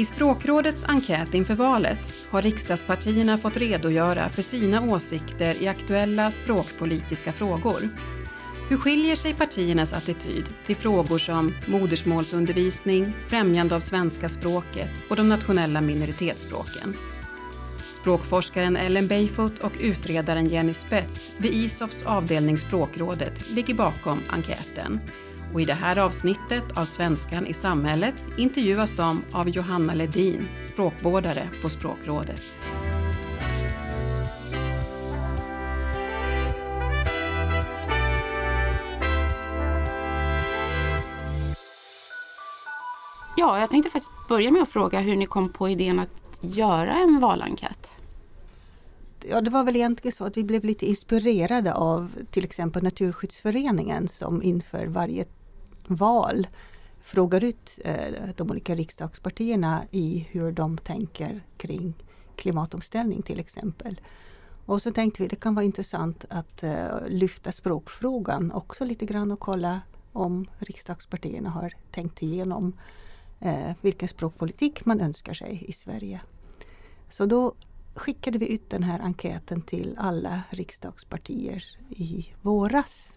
I språkrådets enkät inför valet har riksdagspartierna fått redogöra för sina åsikter i aktuella språkpolitiska frågor. Hur skiljer sig partiernas attityd till frågor som modersmålsundervisning, främjande av svenska språket och de nationella minoritetsspråken? Språkforskaren Ellen Bayfoot och utredaren Jenny Spets vid ISOFs avdelning Språkrådet ligger bakom enkäten. Och I det här avsnittet av Svenskan i samhället intervjuas de av Johanna Ledin, språkvårdare på Språkrådet. Ja, jag tänkte faktiskt börja med att fråga hur ni kom på idén att göra en valenkät. Ja, det var väl egentligen så att vi blev lite inspirerade av till exempel Naturskyddsföreningen som inför varje val frågar ut eh, de olika riksdagspartierna i hur de tänker kring klimatomställning till exempel. Och så tänkte vi det kan vara intressant att eh, lyfta språkfrågan också lite grann och kolla om riksdagspartierna har tänkt igenom eh, vilken språkpolitik man önskar sig i Sverige. Så då skickade vi ut den här enkäten till alla riksdagspartier i våras.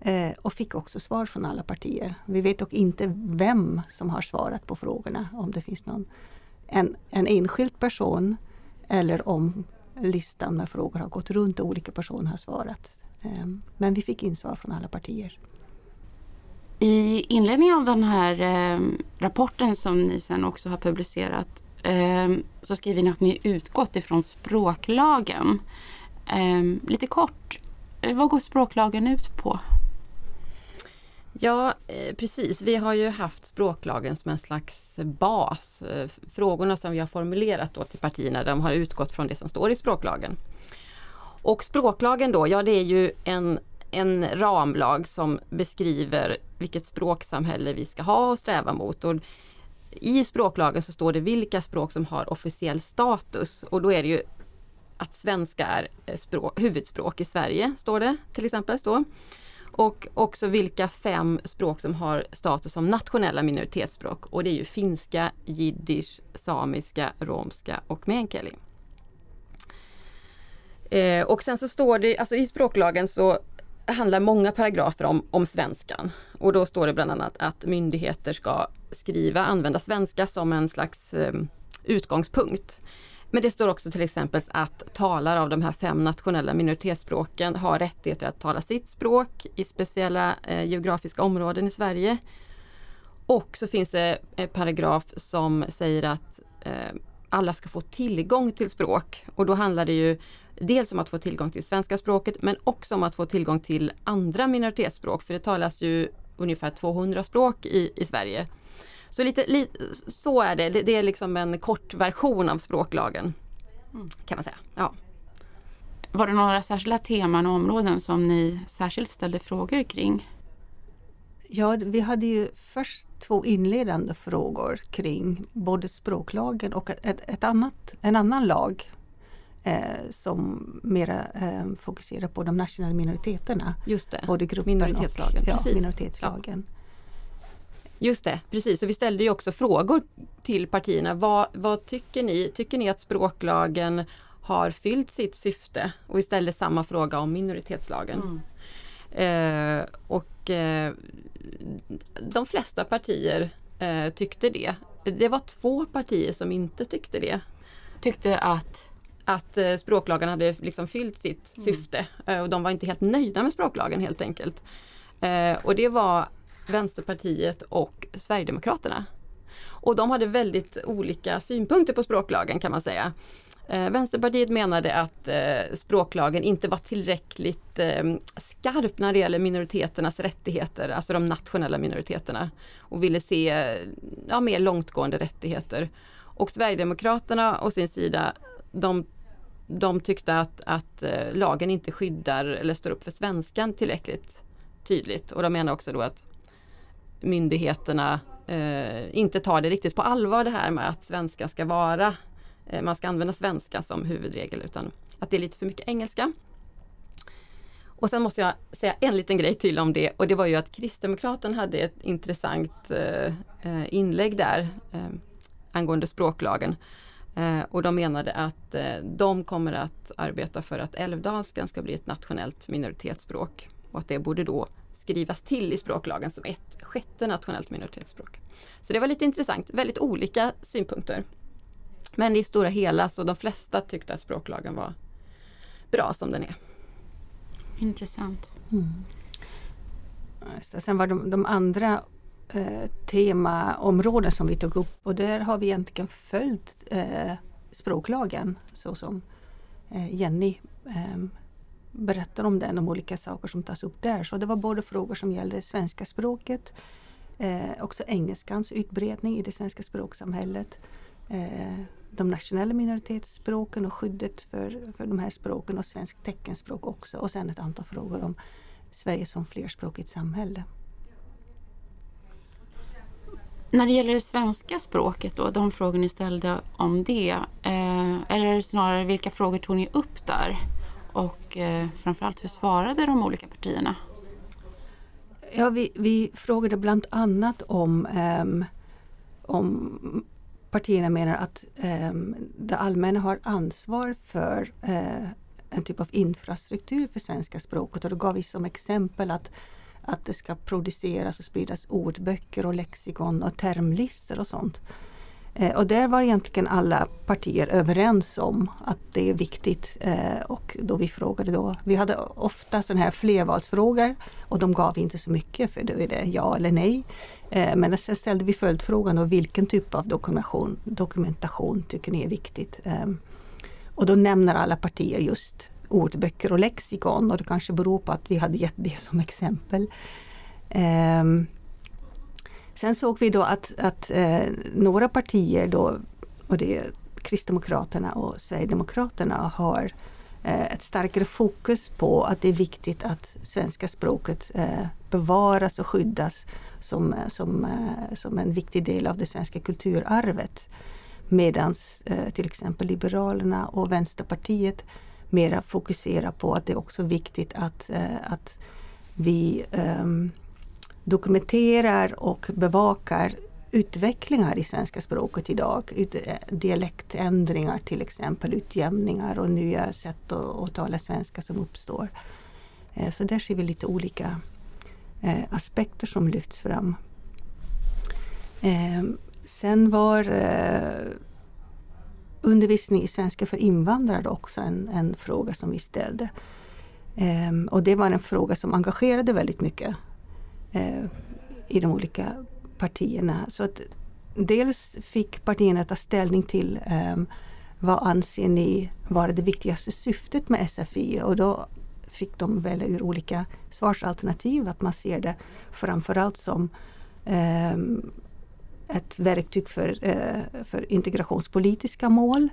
Eh, och fick också svar från alla partier. Vi vet dock inte vem som har svarat på frågorna. Om det finns någon en, en enskild person eller om listan med frågor har gått runt och olika personer har svarat. Eh, men vi fick in svar från alla partier. I inledningen av den här eh, rapporten som ni sen också har publicerat eh, så skriver ni att ni utgått ifrån språklagen. Eh, lite kort, eh, vad går språklagen ut på? Ja, eh, precis. Vi har ju haft språklagen som en slags bas. Eh, frågorna som vi har formulerat då till partierna, de har utgått från det som står i språklagen. Och språklagen då, ja det är ju en en ramlag som beskriver vilket språksamhälle vi ska ha och sträva mot. Och I språklagen så står det vilka språk som har officiell status och då är det ju att svenska är eh, språk, huvudspråk i Sverige, står det till exempel. Står. Och också vilka fem språk som har status som nationella minoritetsspråk och det är ju finska, jiddisch, samiska, romska och meänkieli. Eh, och sen så står det, alltså i språklagen så handlar många paragrafer om, om svenskan. Och då står det bland annat att myndigheter ska skriva, använda svenska som en slags eh, utgångspunkt. Men det står också till exempel att talare av de här fem nationella minoritetsspråken har rättigheter att tala sitt språk i speciella eh, geografiska områden i Sverige. Och så finns det en paragraf som säger att eh, alla ska få tillgång till språk och då handlar det ju dels om att få tillgång till svenska språket men också om att få tillgång till andra minoritetsspråk för det talas ju ungefär 200 språk i, i Sverige. Så lite, li, så är det. det, är liksom en kort version av språklagen mm. kan man säga. Ja. Var det några särskilda teman och områden som ni särskilt ställde frågor kring? Ja, vi hade ju först två inledande frågor kring både språklagen och ett, ett annat, en annan lag eh, som mera eh, fokuserar på de nationella minoriteterna. Just det, både gruppen minoritetslagen. Och, ja, minoritetslagen. Ja. Just det, precis. Och vi ställde ju också frågor till partierna. Vad, vad tycker ni? Tycker ni att språklagen har fyllt sitt syfte? Och vi ställde samma fråga om minoritetslagen. Mm. Eh, och eh, de flesta partier eh, tyckte det. Det var två partier som inte tyckte det. Tyckte att? Att eh, språklagen hade liksom fyllt sitt mm. syfte eh, och de var inte helt nöjda med språklagen helt enkelt. Eh, och det var Vänsterpartiet och Sverigedemokraterna. Och de hade väldigt olika synpunkter på språklagen kan man säga. Eh, Vänsterpartiet menade att eh, språklagen inte var tillräckligt eh, skarp när det gäller minoriteternas rättigheter, alltså de nationella minoriteterna. Och ville se ja, mer långtgående rättigheter. Och Sverigedemokraterna å sin sida, de, de tyckte att, att eh, lagen inte skyddar eller står upp för svenskan tillräckligt tydligt. Och de menar också då att myndigheterna eh, inte tar det riktigt på allvar det här med att svenska ska vara Eh, man ska använda svenska som huvudregel utan att det är lite för mycket engelska. Och sen måste jag säga en liten grej till om det och det var ju att Kristdemokraten hade ett intressant eh, eh, inlägg där. Eh, angående språklagen. Eh, och de menade att eh, de kommer att arbeta för att älvdalskan ska bli ett nationellt minoritetsspråk och att det borde då skrivas till i språklagen som ett sjätte nationellt minoritetsspråk. Så det var lite intressant, väldigt olika synpunkter. Men i stora hela så de flesta tyckte att språklagen var bra som den är. Intressant. Mm. Så sen var de, de andra eh, temaområden som vi tog upp och där har vi egentligen följt eh, språklagen så som eh, Jenny eh, berättar om den, om olika saker som tas upp där. Så det var både frågor som gällde svenska språket, eh, också engelskans utbredning i det svenska språksamhället, eh, de nationella minoritetsspråken och skyddet för, för de här språken och svenskt teckenspråk också och sen ett antal frågor om Sverige som flerspråkigt samhälle. När det gäller det svenska språket då, de frågor ni ställde om det, eh, eller snarare vilka frågor tog ni upp där? Och eh, framförallt hur svarade de olika partierna? Ja, vi, vi frågade bland annat om, um, om partierna menar att um, det allmänna har ansvar för uh, en typ av infrastruktur för svenska språket och då gav vi som exempel att, att det ska produceras och spridas ordböcker och lexikon och termlistor och sånt. Eh, och där var egentligen alla partier överens om att det är viktigt. Eh, och då vi frågade då, vi hade ofta sådana här flervalsfrågor och de gav inte så mycket för då är det ja eller nej. Eh, men sen ställde vi följdfrågan då, vilken typ av dokumentation, dokumentation tycker ni är viktigt? Ehm, och då nämner alla partier just ordböcker och lexikon och det kanske beror på att vi hade gett det som exempel. Ehm, Sen såg vi då att, att eh, några partier då, och det är Kristdemokraterna och Sverigedemokraterna har eh, ett starkare fokus på att det är viktigt att svenska språket eh, bevaras och skyddas som, som, eh, som en viktig del av det svenska kulturarvet. Medan eh, till exempel Liberalerna och Vänsterpartiet mera fokuserar på att det är också viktigt att, eh, att vi ehm, dokumenterar och bevakar utvecklingar i svenska språket idag. Eh, dialektändringar till exempel, utjämningar och nya sätt att, att tala svenska som uppstår. Eh, så där ser vi lite olika eh, aspekter som lyfts fram. Sen var undervisning i svenska för invandrare också en, en fråga som vi ställde. och det var en fråga som engagerade väldigt mycket eh, i de olika partierna. Så att dels fick partierna ta ställning till eh, vad anser ni vara det viktigaste syftet med SFI? Och då fick de välja ur olika svarsalternativ. Att man ser det framförallt som eh, ett verktyg för, eh, för integrationspolitiska mål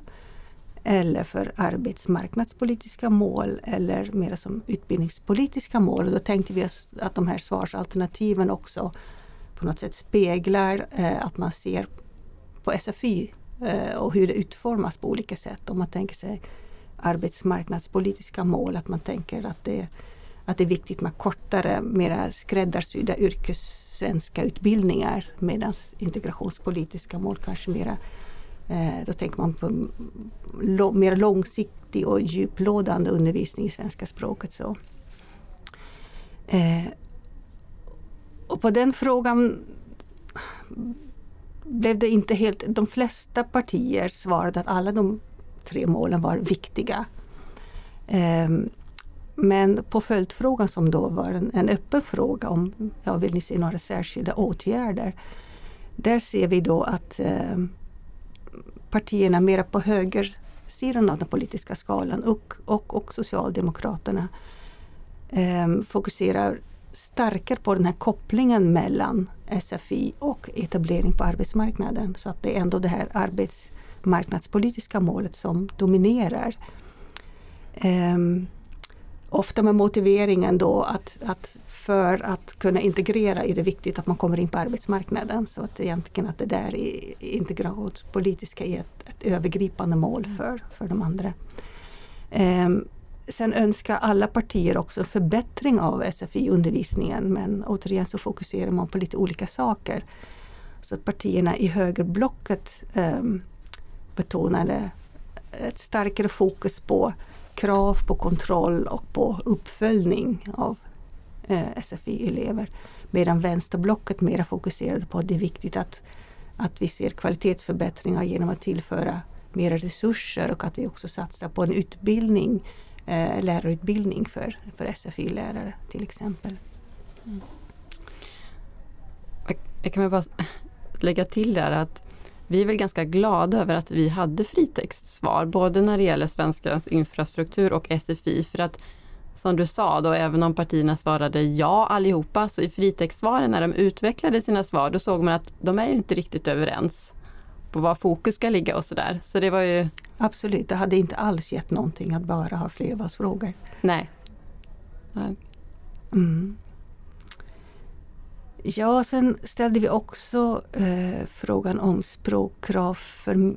eller för arbetsmarknadspolitiska mål eller mer som utbildningspolitiska mål. Och då tänkte vi att de här svarsalternativen också på något sätt speglar eh, att man ser på SFI eh, och hur det utformas på olika sätt. Om man tänker sig arbetsmarknadspolitiska mål, att man tänker att det, att det är viktigt med kortare, mera skräddarsydda yrkessvenska utbildningar medan integrationspolitiska mål kanske mera Eh, då tänker man på mer långsiktig och djuplådande undervisning i svenska språket. Så. Eh, och på den frågan blev det inte helt... De flesta partier svarade att alla de tre målen var viktiga. Ehm, men på följdfrågan som då var en, en öppen fråga om ja, vill ni se några särskilda åtgärder? Där ser vi då att eh, partierna mera på högersidan av den politiska skalan och, och, och Socialdemokraterna eh, fokuserar starkare på den här kopplingen mellan SFI och etablering på arbetsmarknaden. Så att det är ändå det här arbetsmarknadspolitiska målet som dominerar. Eh, ofta med motiveringen då att, att för att kunna integrera är det viktigt att man kommer in på arbetsmarknaden. Så att egentligen att det där är integrationspolitiska är ett, ett övergripande mål mm. för, för de andra. Um, sen önskar alla partier också förbättring av SFI-undervisningen men återigen så fokuserar man på lite olika saker. Så att partierna i högerblocket eh, betonade ett starkare fokus på krav på kontroll och på uppföljning av eh, SFI-elever. Medan vänsterblocket mer fokuserade på att det är viktigt att, att vi ser kvalitetsförbättringar genom att tillföra mera resurser och att vi också satsar på en utbildning, eh, lärarutbildning för, för SFI-lärare till exempel. Mm. Jag kan bara lägga till där att vi är väl ganska glada över att vi hade fritextsvar, både när det gäller svenskans infrastruktur och SFI, för att som du sa då, även om partierna svarade ja allihopa, så i fritextsvaren när de utvecklade sina svar, då såg man att de är inte riktigt överens på var fokus ska ligga och sådär. Så det var ju... Absolut, det hade inte alls gett någonting att bara ha flervalsfrågor. Nej. Nej. Mm. Ja, sen ställde vi också eh, frågan om språkkrav för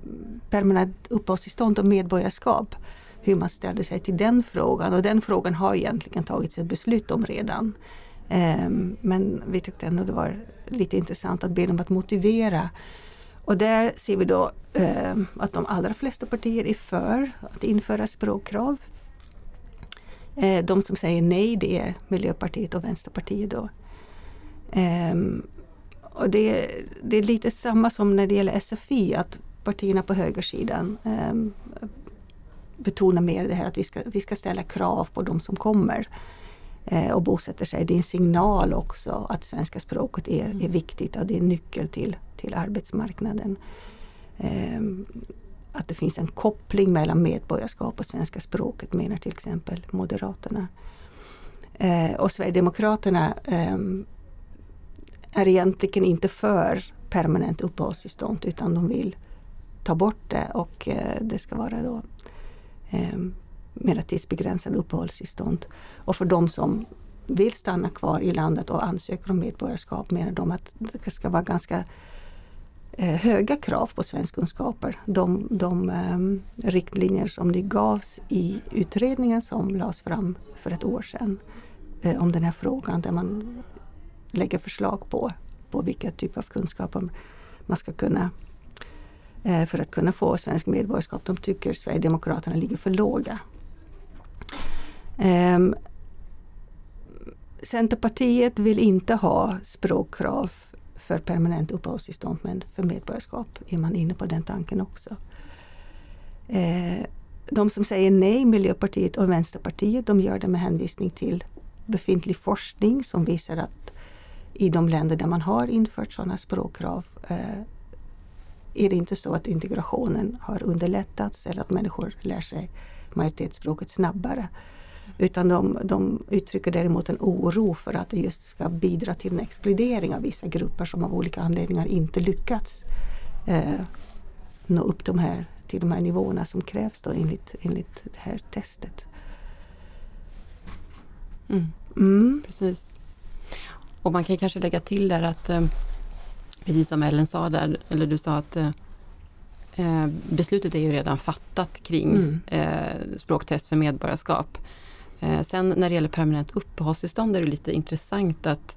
permanent uppehållstillstånd och medborgarskap. Hur man ställde sig till den frågan och den frågan har egentligen tagits ett beslut om redan. Eh, men vi tyckte ändå det var lite intressant att be dem att motivera. Och där ser vi då eh, att de allra flesta partier är för att införa språkkrav. Eh, de som säger nej det är Miljöpartiet och Vänsterpartiet då. Um, och det, det, är lite samma som när det gäller SFI, att partierna på högersidan um, betonar mer det här att vi ska, vi ska ställa krav på de som kommer uh, och bosätter sig. Det är en signal också att svenska språket är, är viktigt och det är en nyckel till, till arbetsmarknaden. Um, att det finns en koppling mellan medborgarskap och svenska språket menar till exempel Moderaterna. Uh, och Sverigedemokraterna um, är egentligen inte för permanent uppehållstillstånd utan de vill ta bort det och eh, det ska vara då eh, mera tidsbegränsade uppehållstillstånd. Och för de som vill stanna kvar i landet och ansöker om medborgarskap menar de att det ska vara ganska eh, höga krav på svenskkunskaper. De, de eh, riktlinjer som det gavs i utredningen som lades fram för ett år sedan eh, om den här frågan där man lägga förslag på, på vilka typer av kunskaper man ska kunna eh, för att kunna få svensk medborgarskap. De tycker Sverigedemokraterna ligger för låga. Um, Centerpartiet vill inte ha språkkrav för permanent uppehållstillstånd men för medborgarskap är man inne på den tanken också. Uh, de som säger nej, Miljöpartiet och Vänsterpartiet, de gör det med hänvisning till befintlig forskning som visar att i de länder där man har infört sådana språkkrav eh, är det inte så att integrationen har underlättats eller att människor lär sig majoritetsspråket snabbare. Utan de, de uttrycker däremot en oro för att det just ska bidra till en exkludering av vissa grupper som av olika anledningar inte lyckats eh, nå upp de här, till de här nivåerna som krävs då enligt, enligt det här testet. Mm. Mm. Precis. Och man kan kanske lägga till där att eh, precis som Ellen sa där, eller du sa att eh, eh, beslutet är ju redan fattat kring mm. språktest för medborgarskap. Sen när det gäller permanent uppehållstillstånd är det lite intressant att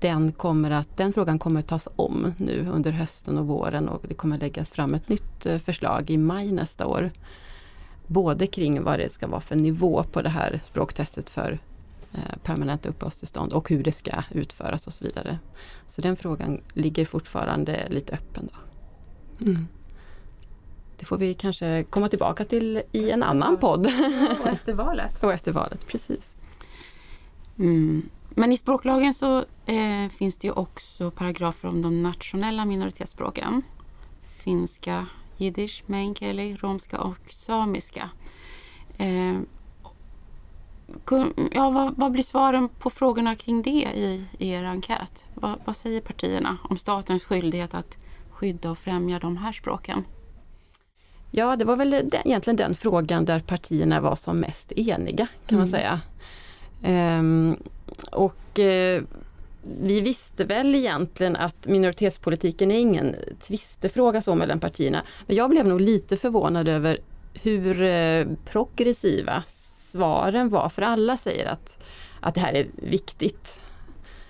den, kommer att, den frågan kommer att tas om nu under hösten och våren och det kommer läggas fram ett nytt förslag i maj nästa år. Både kring vad det ska vara för nivå på det här språktestet för permanent uppehållstillstånd och hur det ska utföras och så vidare. Så den frågan ligger fortfarande lite öppen. Då. Mm. Det får vi kanske komma tillbaka till i en annan podd. Och efter valet. och efter valet, precis. Mm. Men i språklagen så eh, finns det ju också paragrafer om de nationella minoritetsspråken. Finska, jiddisch, meänkieli, romska och samiska. Eh, ja, vad, vad, blir svaren på frågorna kring det i, i er enkät? Vad, vad, säger partierna om statens skyldighet att skydda och främja de här språken? Ja, det var väl den, egentligen den frågan där partierna var som mest eniga kan mm. man säga. Ehm, och eh, vi visste väl egentligen att minoritetspolitiken är ingen tvistefråga så mellan partierna. Men jag blev nog lite förvånad över hur eh, progressiva svaren var, för alla säger att, att det här är viktigt.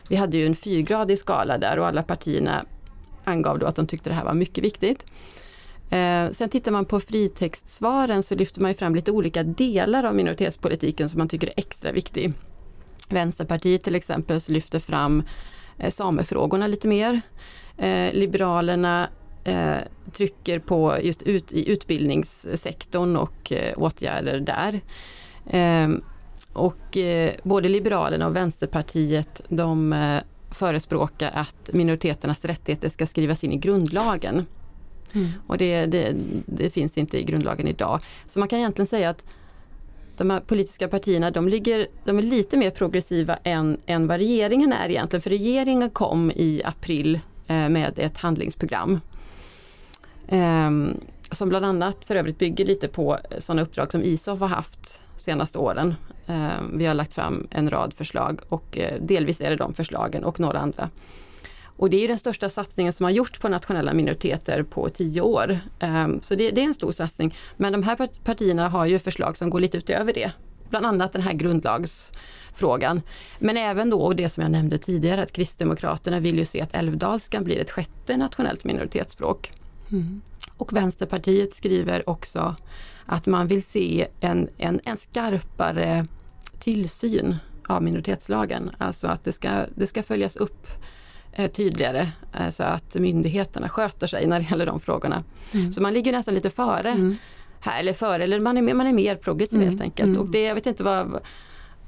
Vi hade ju en fyrgradig skala där och alla partierna angav då att de tyckte det här var mycket viktigt. Eh, sen tittar man på fritextsvaren så lyfter man fram lite olika delar av minoritetspolitiken som man tycker är extra viktig. Vänsterpartiet till exempel lyfter fram eh, samefrågorna lite mer. Eh, Liberalerna eh, trycker på just ut, i utbildningssektorn och eh, åtgärder där. Ehm, och eh, både Liberalerna och Vänsterpartiet de eh, förespråkar att minoriteternas rättigheter ska skrivas in i grundlagen. Mm. Och det, det, det, finns inte i grundlagen idag. Så man kan egentligen säga att de här politiska partierna de, ligger, de är lite mer progressiva än, än vad regeringen är egentligen. För regeringen kom i april eh, med ett handlingsprogram. Eh, som bland annat för övrigt bygger lite på sådana uppdrag som ISOF har haft senaste åren. Eh, vi har lagt fram en rad förslag och eh, delvis är det de förslagen och några andra. Och det är den största satsningen som har gjorts på nationella minoriteter på tio år. Ehm, så det, det, är en stor satsning. Men de här partierna har ju förslag som går lite utöver det. Bland annat den här grundlagsfrågan. Men även då det som jag nämnde tidigare att Kristdemokraterna vill ju se att älvdalskan blir ett sjätte nationellt minoritetsspråk. Mm. Och Vänsterpartiet skriver också att man vill se en, en, en skarpare tillsyn av minoritetslagen. Alltså att det ska, det ska följas upp eh, tydligare eh, så att myndigheterna sköter sig när det gäller de frågorna. Mm. Så man ligger nästan lite före mm. här, eller före, eller man är, man är mer progressiv mm. helt enkelt. Och det, jag vet inte vad,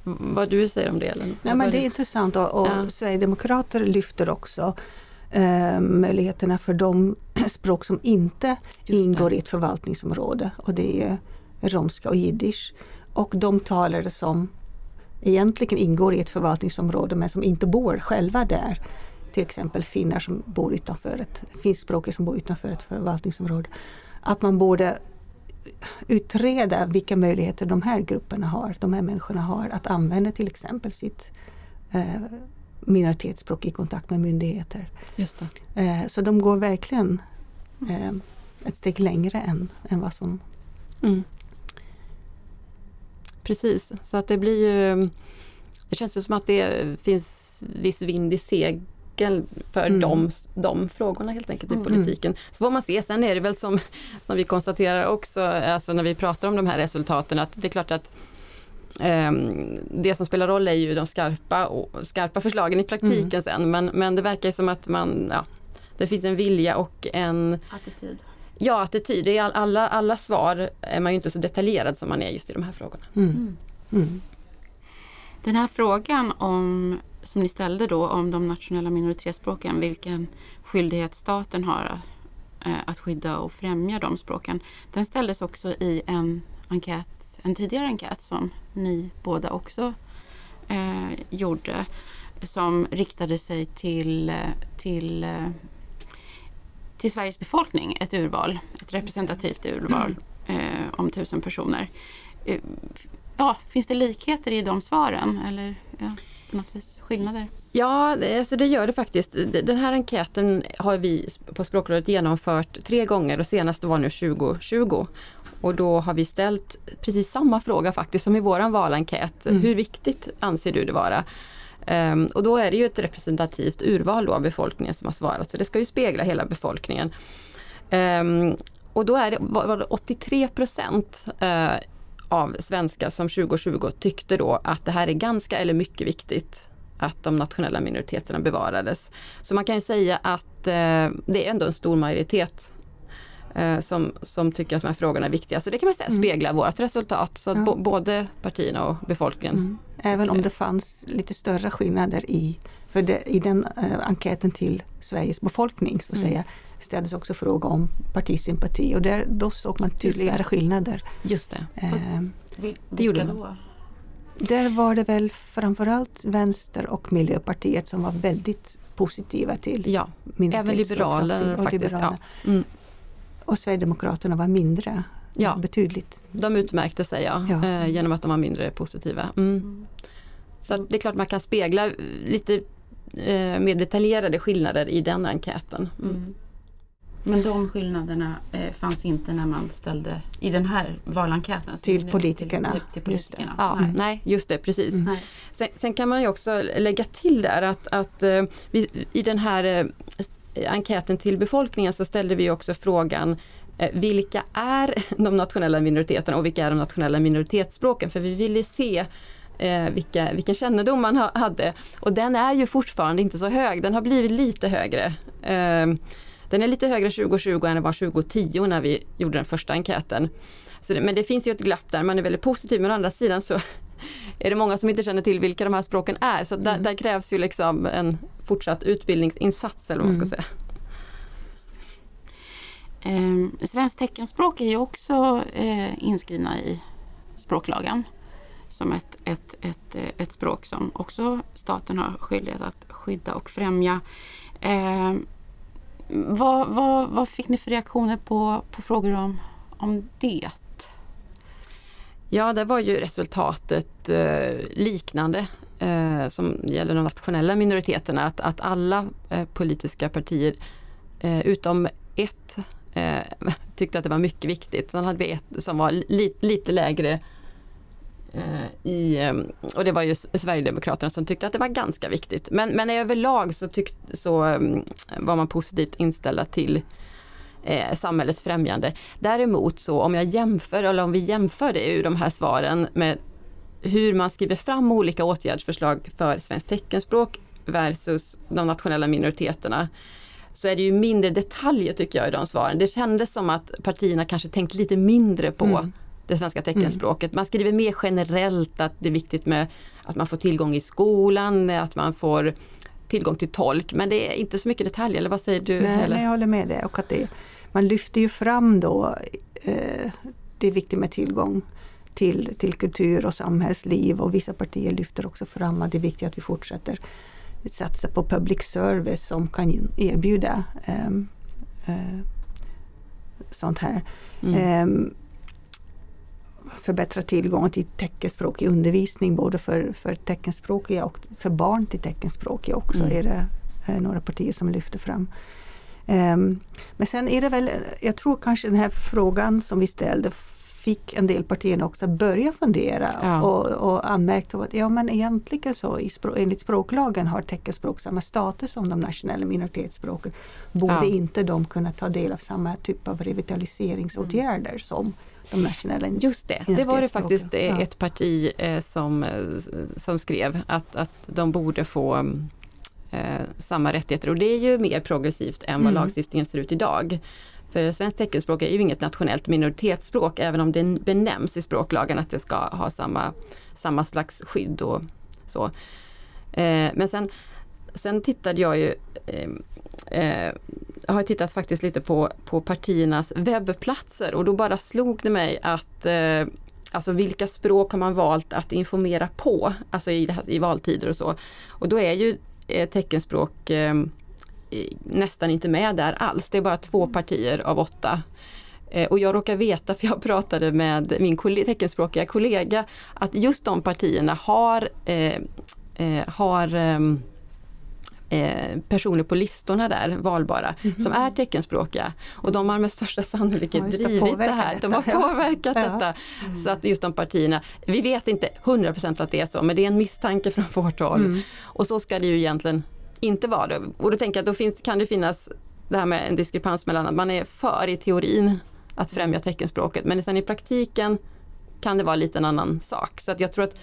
vad du säger om det? Eller? Nej, men det är intressant och, och ja. Sverigedemokrater lyfter också eh, möjligheterna för de språk som inte ingår i ett förvaltningsområde och det är romska och jiddisch. Och de talare som egentligen ingår i ett förvaltningsområde men som inte bor själva där. Till exempel finnar som bor utanför ett, finskspråkiga som bor utanför ett förvaltningsområde. Att man borde utreda vilka möjligheter de här grupperna har, de här människorna har att använda till exempel sitt eh, minoritetsspråk i kontakt med myndigheter. Just eh, så de går verkligen eh, ett steg längre än, än vad som... Mm. Precis, så att det blir ju... Det känns ju som att det finns viss vind i segel för mm. de, de frågorna helt enkelt i mm. politiken. Så får man se, sen är det väl som, som vi konstaterar också, alltså när vi pratar om de här resultaten, att det är klart att det som spelar roll är ju de skarpa, och, skarpa förslagen i praktiken mm. sen men, men det verkar som att man, ja, det finns en vilja och en attityd. Ja, attityd. I alla, alla svar är man ju inte så detaljerad som man är just i de här frågorna. Mm. mm. Mm. Den här frågan om, som ni ställde då om de nationella minoritetsspråken, vilken skyldighet staten har eh, att skydda och främja de språken. Den ställdes också i en enkät en tidigare enkät som ni båda också eh, gjorde som riktade sig till, till, eh, till Sveriges befolkning, ett urval, ett representativt urval eh, om tusen personer. Eh, ja, finns det likheter i de svaren eller ja, på något vis skillnader? Ja, det, alltså det gör det faktiskt. Den här enkäten har vi på Språkrådet genomfört tre gånger och senast var nu 2020. Och då har vi ställt precis samma fråga faktiskt som i våran valenkät. Mm. Hur viktigt anser du det vara? Um, och då är det ju ett representativt urval av befolkningen som har svarat, så det ska ju spegla hela befolkningen. Um, och då är det, var det 83 procent uh, av svenskar som 2020 tyckte då att det här är ganska eller mycket viktigt att de nationella minoriteterna bevarades. Så man kan ju säga att uh, det är ändå en stor majoritet eh, som, som tycker att de här frågorna är viktiga. Så det kan man säga mm. speglar vårt resultat. Så ja. både partierna och befolkningen. Mm. Även om det fanns lite större skillnader i, för det, i den eh, enkäten till Sveriges befolkning så att mm. säga, ställdes också fråga om partisympati och där, då såg man tydligare skillnader. Just det. Eh, det gjorde man. Där var det väl framförallt Vänster och Miljöpartiet som var väldigt positiva till Ja, även liberaler faktiskt. Liberaler. Ja. Mm. Och Sverigedemokraterna var mindre, ja. betydligt. De utmärkte sig ja, ja. Eh, genom att de var mindre positiva. Mm. Mm. Så det är klart man kan spegla lite eh, mer detaljerade skillnader i den enkäten. Mm. mm. Men de skillnaderna eh, fanns inte när man ställde i den här valenkäten? Till politikerna. Till, till politikerna. Ja, nej. nej. just det, precis. Mm. Sen, sen, kan man ju också lägga till där att, att eh, vi, i den här eh, enkäten till befolkningen så ställde vi också frågan eh, vilka är de nationella minoriteterna och vilka är de nationella minoritetsspråken? För vi ville se eh, vilka, vilken kännedom man ha, hade. Och den är ju fortfarande inte så hög, den har blivit lite högre. Eh, den är lite högre 2020 än den var 2010 när vi gjorde den första enkäten. Så det, men det finns ju ett glapp där, man är väldigt positiv men å andra sidan så är det många som inte känner till vilka de här språken är. Så där, mm. där krävs ju liksom en fortsatt utbildningsinsats eller vad man ska mm. säga. Eh, svenskt teckenspråk är ju också eh, inskrivna i språklagen som ett, ett, ett, ett språk som också staten har skyldighet att skydda och främja. Eh, vad, vad, vad fick ni för reaktioner på, på frågor om, om det? Ja, det var ju resultatet eh, liknande eh, som gäller de nationella minoriteterna. Att, att alla eh, politiska partier eh, utom ett eh, tyckte att det var mycket viktigt. Sen hade vi ett som var li, lite lägre eh, i, eh, och det var ju Sverigedemokraterna som tyckte att det var ganska viktigt. Men, men överlag så, tyck, så mm, var man positivt inställda till eh, samhällets främjande. Däremot så om jag jämför, eller om vi jämför det ur de här svaren med hur man skriver fram olika åtgärdsförslag för svenskt teckenspråk versus de nationella minoriteterna så är det ju mindre detaljer tycker jag i de svaren. Det kändes som att partierna kanske tänkt lite mindre på mm. det svenska teckenspråket. Man skriver mer generellt att det är viktigt med att man får tillgång i skolan, att man får tillgång till tolk. Men det är inte så mycket detaljer, eller vad säger du? Nej, nej jag håller med dig. Och att det, man lyfter ju fram då eh, det är viktigt med tillgång till, till kultur och samhällsliv och vissa partier lyfter också fram att det är viktigt att vi fortsätter satsa på public service som kan erbjuda um, uh, sånt här. Mm. Um, förbättra tillgången till teckenspråkig undervisning både för, för teckenspråkiga och för barn till teckenspråkiga också mm. är det uh, några partier som lyfter fram. Um, men sen är det väl, jag tror kanske den här frågan som vi ställde fick en del partierna också börja fundera ja. och, och anmärkte att ja men egentligen så i språk, enligt språklagen har teckenspråk samma status som de nationella minoritetsspråken. Borde ja. inte de kunna ta del av samma typ av revitaliseringsåtgärder mm. som de nationella Just det, det var det faktiskt eh, ja. ett parti eh, som, eh, som skrev att, att de borde få mm, eh, samma rättigheter och det är ju mer progressivt än vad mm. lagstiftningen ser ut idag. För svenskt teckenspråk är ju inget nationellt minoritetsspråk även om det benämns i språklagen att det ska ha samma, samma slags skydd och så. Eh, men sen, sen tittade jag ju eh, eh, jag har tittat faktiskt lite på, på partiernas webbplatser och då bara slog det mig att eh, Alltså vilka språk har man valt att informera på, alltså i, i valtider och så. Och då är ju teckenspråk eh, nästan inte med där alls. Det är bara två partier av åtta. Eh, och jag råkar veta, för jag pratade med min teckenspråkiga kollega, att just de partierna har, eh, eh, har ehm, eh, personer på listorna där, valbara, mm -hmm. som är teckenspråkiga. Och de har med största sannolikhet ja, drivit det här. Detta. De har påverkat ja. detta. Mm. Så att just de partierna, vi vet inte 100% att det är så, men det är en misstanke från vårt håll. Mm. Och så ska det ju egentligen inte vara det. Och då tänker jag att då finns, kan det finnas det här med en diskrepans mellan att man är för i teorin att främja teckenspråket men sen i praktiken kan det vara lite en annan sak. Så att jag tror att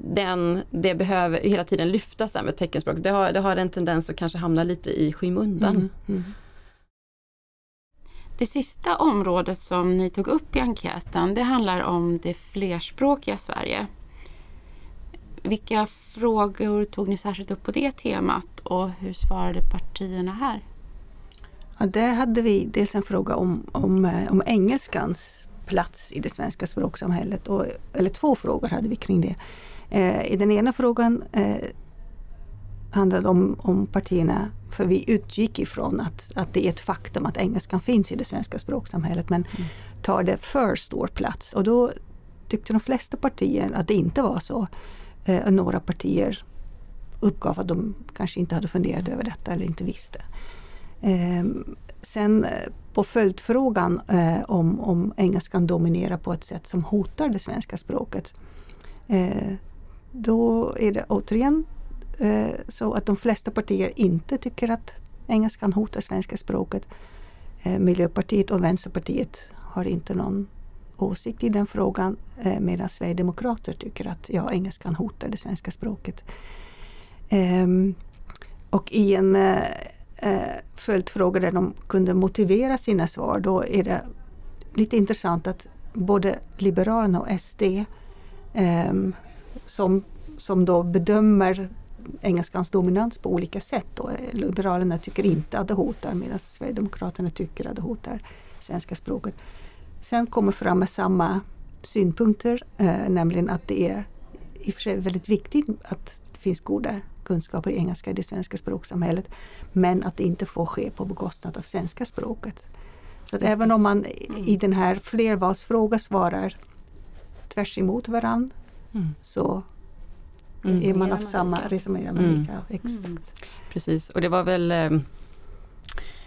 den, det behöver hela tiden lyftas där med teckenspråk. Det har, det har en tendens att kanske hamna lite i skymundan. Mm, mm. Det sista området som ni tog upp i enkäten det handlar om det flerspråkiga Sverige. Vilka frågor tog ni särskilt upp på det temat och hur svarade partierna här? Ja, där hade vi dels en fråga om, om, eh, om engelskans plats i det svenska språksamhället. Och, eller två frågor hade vi kring det. Eh, I den ena frågan eh, handlade om, om partierna, för vi utgick ifrån att, att det är ett faktum att engelskan finns i det svenska språksamhället men mm. tar det för stor plats. Och då tyckte de flesta partier att det inte var så. Eh, några partier uppgav att de kanske inte hade funderat över detta eller inte visste. Eh, sen på följdfrågan eh, om, om engelskan dominerar på ett sätt som hotar det svenska språket. Eh, då är det återigen eh, så att de flesta partier inte tycker att engelskan hotar svenska språket. Eh, Miljöpartiet och Vänsterpartiet har inte någon åsikt i den frågan eh, medan Sverigedemokrater tycker att ja, engelskan hotar det svenska språket. Ehm, och i en eh, eh, följdfråga där de kunde motivera sina svar, då är det lite intressant att både Liberalerna och SD eh, som, som då bedömer engelskans dominans på olika sätt. Då. Liberalerna tycker inte att det hotar medan Sverigedemokraterna tycker att det hotar svenska språket. Sen kommer fram med samma synpunkter, eh, nämligen att det är i och för sig väldigt viktigt att det finns goda kunskaper i engelska i det svenska språksamhället. Men att det inte får ske på bekostnad av svenska språket. Så att även om man i den här flervalsfrågan svarar tvärs emot varandra mm. så mm. är man av samma, resonerar man lika. Mm. Exakt. Mm. Precis, och det var väl eh,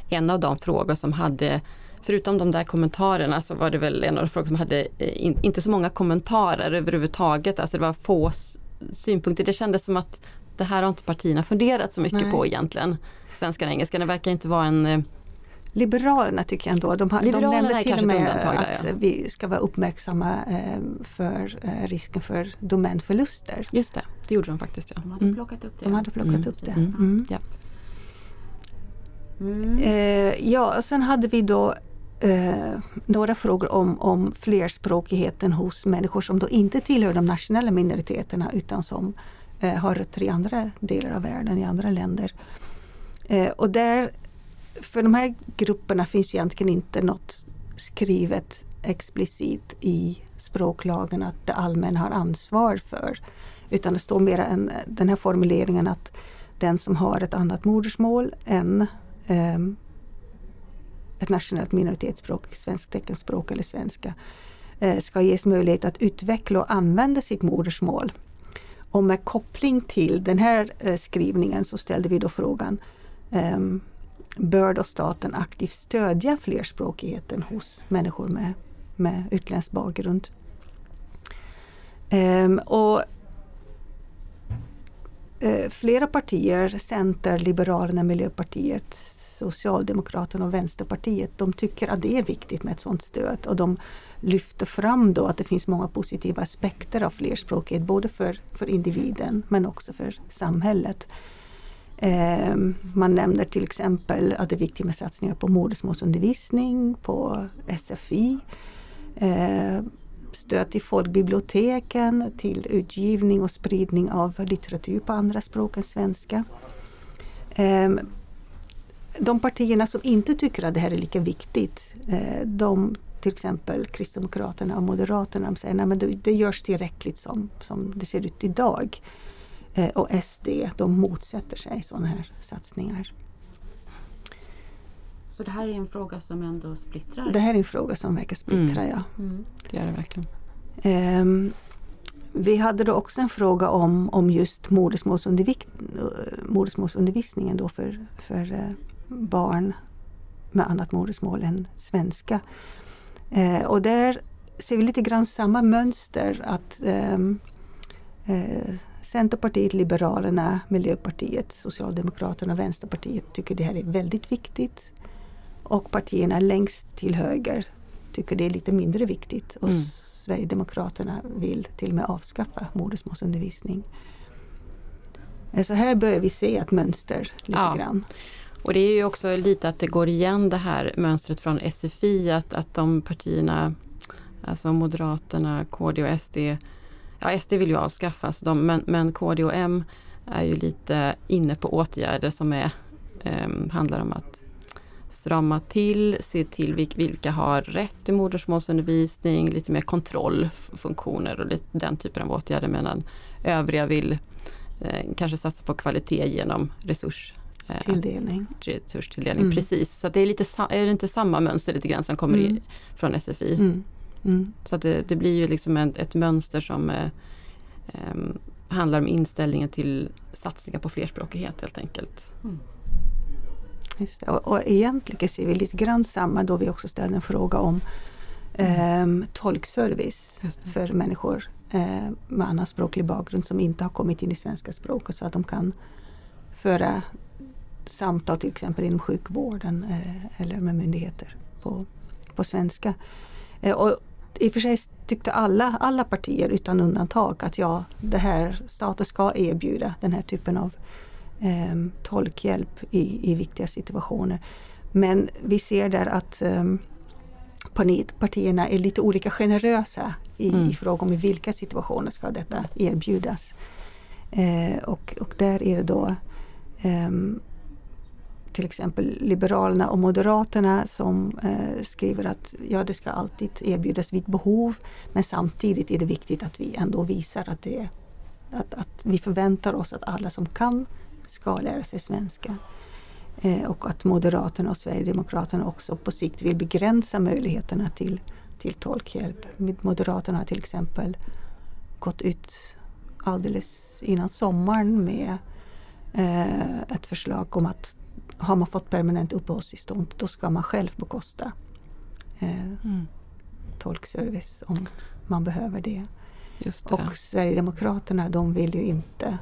en av de frågor som hade Förutom de där kommentarerna så var det väl en av de frågor som hade eh, in, inte så många kommentarer överhuvudtaget. Alltså det var få synpunkter. Det kändes som att det här har inte partierna funderat så mycket Nej. på egentligen. Svenskan och engelskan, det verkar inte vara en eh, Liberalerna tycker jag ändå, de, har, de nämner till och med att ja. vi ska vara uppmärksamma eh, för eh, risken för domänförluster. Just det, det gjorde de faktiskt. Ja. De hade mm. plockat upp det. De hade plockat mm. upp det. Mm. mm. Ja. Mm. Eh, ja, sen hade vi då eh, några frågor om, om flerspråkigheten hos människor som då inte tillhör de nationella minoriteterna utan som eh, har rötter i andra delar av världen, i andra länder. Eh, och där, för de här grupperna finns egentligen inte något skrivet explicit i språklagen att det allmänna har ansvar för. Utan det står mer än den här formuleringen att den som har ett annat modersmål än eh, ett nationellt minoritetsspråk, svenskt teckenspråk eller svenska, eh, ska ges möjlighet att utveckla och använda sitt modersmål och med koppling till den här eh, skrivningen så ställde vi då frågan ehm, Bör då staten aktivt stödja flerspråkigheten hos människor med, med utländsk bakgrund? Ehm, och e, Flera partier, Center, Liberalerna, Miljöpartiet, Socialdemokraterna och Vänsterpartiet, de tycker att det är viktigt med ett sådant stöd och de lyfter fram då att det finns många positiva aspekter av flerspråkighet både för, för individen men också för samhället. Eh, man nämner till exempel att det är viktigt med satsningar på modersmålsundervisning, på SFI, eh, stöd till folkbiblioteken, till utgivning och spridning av litteratur på andra språk än svenska. Eh, de partierna som inte tycker att det här är lika viktigt, eh, de till exempel Kristdemokraterna och Moderaterna de säger att det, det görs tillräckligt som, som det ser ut idag. Eh, och SD de motsätter sig sådana här satsningar. Så det här är en fråga som ändå splittrar? Det här är en fråga som verkar splittra, mm. ja. Mm. Det gör det verkligen. Um, vi hade då också en fråga om, om just modersmålsundervis modersmålsundervisningen då för, för uh, barn med annat modersmål än svenska. Eh, och där ser vi lite grann samma mönster att ehm, eh, Centerpartiet, Liberalerna, Miljöpartiet, Socialdemokraterna och Vänsterpartiet tycker det här är väldigt viktigt. Och partierna längst till höger tycker det är lite mindre viktigt. Och mm. Sverigedemokraterna vill till och med avskaffa modersmålsundervisning. Så här börjar vi se ett mönster lite ja. grann. Och det är ju också lite att det går igen det här mönstret från SFI att, att de partierna, alltså Moderaterna, KD och SD, ja SD vill ju avskaffa, alltså de, men, men KD och M är ju lite inne på åtgärder som är, eh, handlar om att strama till, se till vilka har rätt till modersmålsundervisning, lite mer kontrollfunktioner och lite den typen av åtgärder medan övriga vill eh, kanske satsa på kvalitet genom resurs Eh, tilldelning. Resurstilldelning, mm. precis. Så det är, lite, är det inte samma mönster lite grann som kommer mm. i, från SFI? Mm. Mm. Så att det, det, blir ju liksom ett, ett mönster som eh, eh, handlar om inställningen till satsningar på flerspråkighet helt enkelt. Mm. Just det. Och, och egentligen ser vi lite grann samma då vi också ställde en fråga om eh, tolkservice för människor eh, med annan språklig bakgrund som inte har kommit in i svenska språket så att de kan föra samtal till exempel inom sjukvården eh, eller med myndigheter på, på svenska. Eh, och i och för sig tyckte alla, alla partier utan undantag att ja, det här staten ska erbjuda den här typen av eh, tolkhjälp i, i viktiga situationer. Men vi ser där att eh, partierna är lite olika generösa i, mm. i fråga om i vilka situationer ska detta erbjudas. Eh, och, och där är det då eh, till exempel Liberalerna och Moderaterna som eh, skriver att ja, det ska alltid erbjudas vid behov men samtidigt är det viktigt att vi ändå visar att, det, att, att vi förväntar oss att alla som kan ska lära sig svenska. Eh, och att Moderaterna och Sverigedemokraterna också på sikt vill begränsa möjligheterna till, till tolkhjälp. Moderaterna har till exempel gått ut alldeles innan sommaren med eh, ett förslag om att har man fått permanent uppehållstillstånd då ska man själv bekosta eh, mm. tolkservice om man behöver det. det. Och Sverigedemokraterna de vill ju inte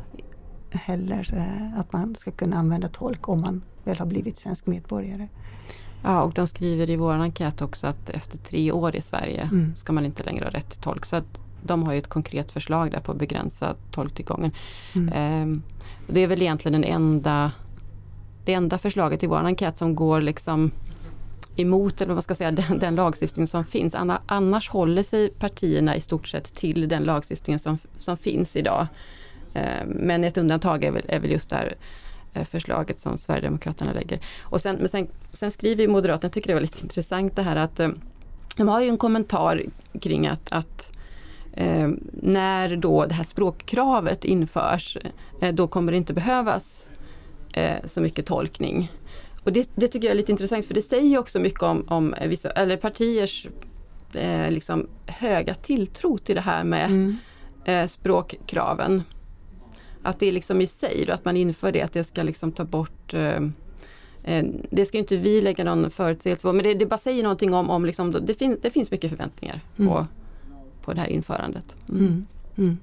heller eh, att man ska kunna använda tolk om man väl har blivit svensk medborgare. Ja, och de skriver i vår enkät också att efter tre år i Sverige mm. ska man inte längre ha rätt till tolk. Så att de har ju ett konkret förslag där på att begränsa tolktillgången. Mm. Ehm, det är väl egentligen den enda, det enda förslaget i vår enkät som går liksom emot eller vad man ska säga, den, den lagstiftning som finns. Annars håller sig partierna i stort sett till den lagstiftning som, som finns idag. Eh, men ett undantag är väl, är väl just det här eh, förslaget som Sverigedemokraterna lägger. Och sen, men sen, sen skriver Moderaterna, jag tycker det var lite intressant det här att eh, de har ju en kommentar kring att, att eh, när då det här språkkravet införs, eh, då kommer det inte behövas så mycket tolkning. Och det, det, tycker jag är lite intressant för det säger också mycket om, om vissa, eller partiers eh, liksom höga tilltro till det här med mm. Eh, språkkraven. Att det är liksom i sig, då, att man inför det, att det ska liksom ta bort eh, det ska inte vi lägga någon förutsägelse på, men det, det bara säger någonting om, om liksom, det, fin, det finns mycket förväntningar mm. på på det här införandet. Mm. Mm.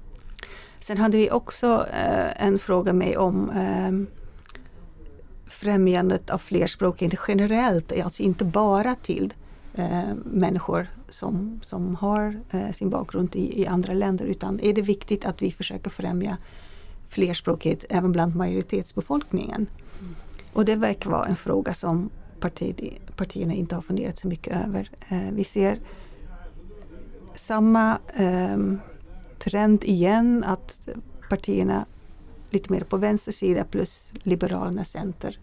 Sen hade vi också eh, en fråga med om eh, främjandet av flerspråkighet generellt, alltså inte bara till eh, människor som, som har eh, sin bakgrund i, i, andra länder utan är det viktigt att vi försöker främja flerspråkighet även bland majoritetsbefolkningen. Mm. Och det verkar vara en fråga som parti, partierna inte har funderat så mycket över. Eh, vi ser samma eh, trend igen att partierna lite mer på vänster sida plus Liberalerna, Center,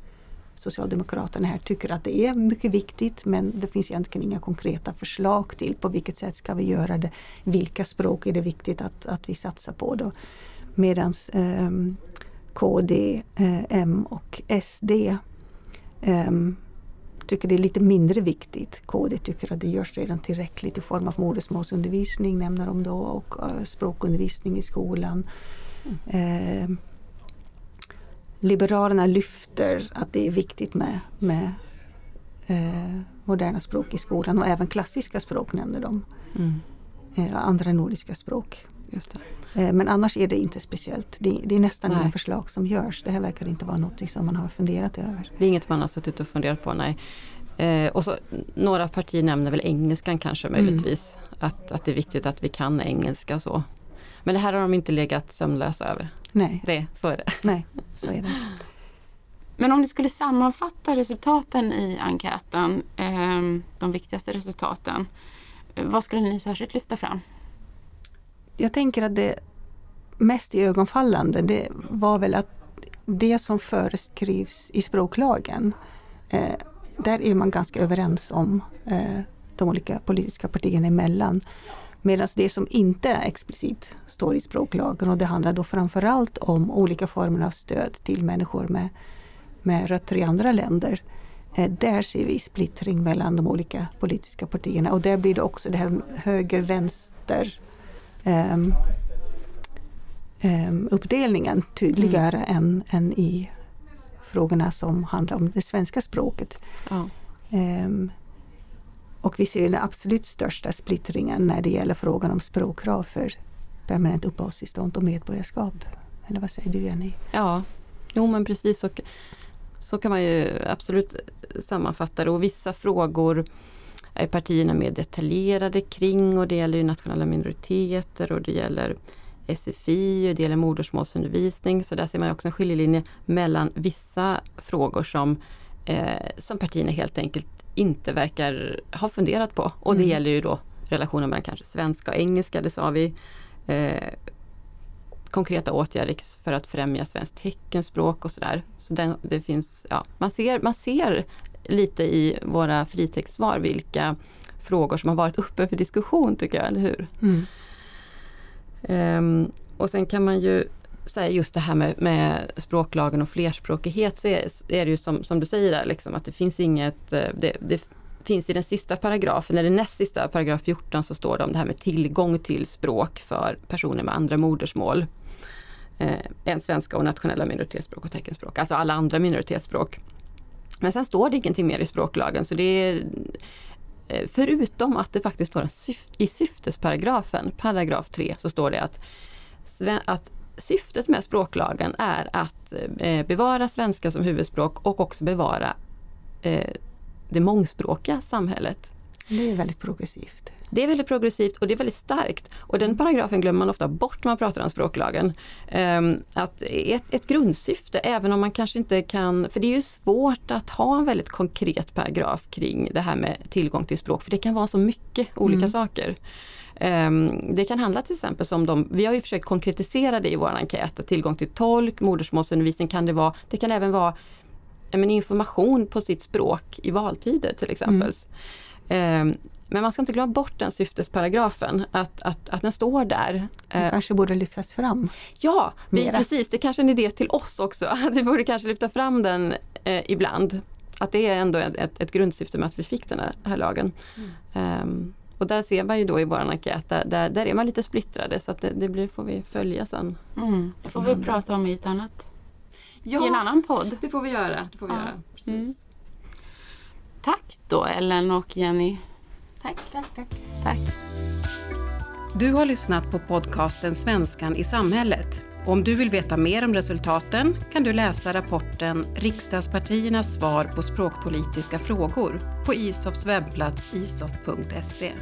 Socialdemokraterna här tycker att det är mycket viktigt men det finns egentligen inga konkreta förslag till på vilket sätt ska vi göra det. Vilka språk är det viktigt att, att vi satsar på då? Medan eh, KD, eh, M och SD eh, tycker det är lite mindre viktigt. KD tycker att det görs redan tillräckligt i form av modersmålsundervisning, nämner de då, och uh, språkundervisning i skolan. Mm. Liberalerna lyfter att det är viktigt med, med eh, moderna språk i skolan och även klassiska språk nämner de. Mm. Eh, andra nordiska språk. Eh, men annars är det inte speciellt. Det, det är nästan nej. inga förslag som görs. Det här verkar inte vara något som man har funderat över. Det är inget man har suttit och funderat på, nej. Eh, och så, några partier nämner väl engelskan kanske mm. möjligtvis. Mm. Att, att det är viktigt att vi kan engelska så. Men det här har de inte legat sömnlösa över. Nej. Det, så är det. Nej, så är det. Men om ni skulle sammanfatta resultaten i enkäten, eh, de viktigaste resultaten. Vad skulle ni särskilt lyfta fram? Jag tänker att det mest ögonfallande det var väl att det som föreskrivs i språklagen eh, där är man ganska överens om eh, de olika politiska partierna emellan. Medan det som inte explicit står i språklagen och det handlar då framförallt om olika former av stöd till människor med, med rötter i andra länder. Eh, där ser vi splittring mellan de olika politiska partierna och där blir det också det här höger-vänster um, um, uppdelningen tydligare mm. än, än i frågorna som handlar om det svenska språket. Ja. Um, och vi ser den absolut största splittringen när det gäller frågan om språkkrav för permanent uppehållstillstånd och medborgarskap. Eller vad säger du Jenny? Ja, jo men precis. Och Så kan man ju absolut sammanfatta det och vissa frågor är partierna mer detaljerade kring och det gäller ju nationella minoriteter och det gäller SFI och det gäller modersmålsundervisning. Så där ser man också en skiljelinje mellan vissa frågor som, eh, som partierna helt enkelt inte verkar ha funderat på. Och det mm. gäller ju då relationen mellan kanske svenska och engelska, det sa vi. Eh, konkreta åtgärder för att främja svenskt teckenspråk och sådär. Så den, det finns, ja, man, ser, man ser lite i våra fritextsvar vilka frågor som har varit uppe för diskussion tycker jag, eller hur? Mm. Um, och sen kan man ju säga just det här med, med språklagen och flerspråkighet så är, är det ju som, som du säger där, liksom, att det finns inget, eh, det, det finns i den sista paragrafen, eller näst sista paragraf 14 så står det om det här med tillgång till språk för personer med andra modersmål. Eh, än svenska och nationella minoritetsspråk och teckenspråk, alltså alla andra minoritetsspråk. Men sen står det ingenting mer i språklagen så det är eh, Förutom att det faktiskt står i syftesparagrafen, paragraf 3, så står det att, att syftet med språklagen är att eh, bevara svenska som huvudspråk och också bevara eh, det mångspråkiga samhället. Det är väldigt progressivt. Det är väldigt progressivt och det är väldigt starkt. Och den paragrafen glömmer man ofta bort när man pratar om språklagen. Um, att ett, ett grundsyfte, även om man kanske inte kan, för det är ju svårt att ha en väldigt konkret paragraf kring det här med tillgång till språk, för det kan vara så mycket olika mm. saker. Um, det kan handla till exempel som de, vi har ju försökt konkretisera det i vår enkät, tillgång till tolk, modersmålsundervisning kan det vara, det kan även vara men, information på sitt språk i valtider till exempel. Mm. Men man ska inte glömma bort den syftesparagrafen, att, att, att den står där. Den eh, kanske borde lyftas fram? Ja, vi, precis. Det kanske är en idé till oss också, att vi borde kanske lyfta fram den eh, ibland. Att det är ändå ett, ett grundsyfte med att vi fick den här, här lagen. Mm. Um, och där ser man ju då i vår enkät, där, där, där är man lite splittrade så att det, det blir, får vi följa sen. Mm. Det får vi prata om i ett annat ja, i en annan podd. det får vi göra. Det får vi ja. göra. Mm. Tack då Ellen och Jenny. Tack. Tack, tack. tack. Du har lyssnat på podcasten Svenskan i samhället. Om du vill veta mer om resultaten kan du läsa rapporten Riksdagspartiernas svar på språkpolitiska frågor på ISOFs webbplats isof.se.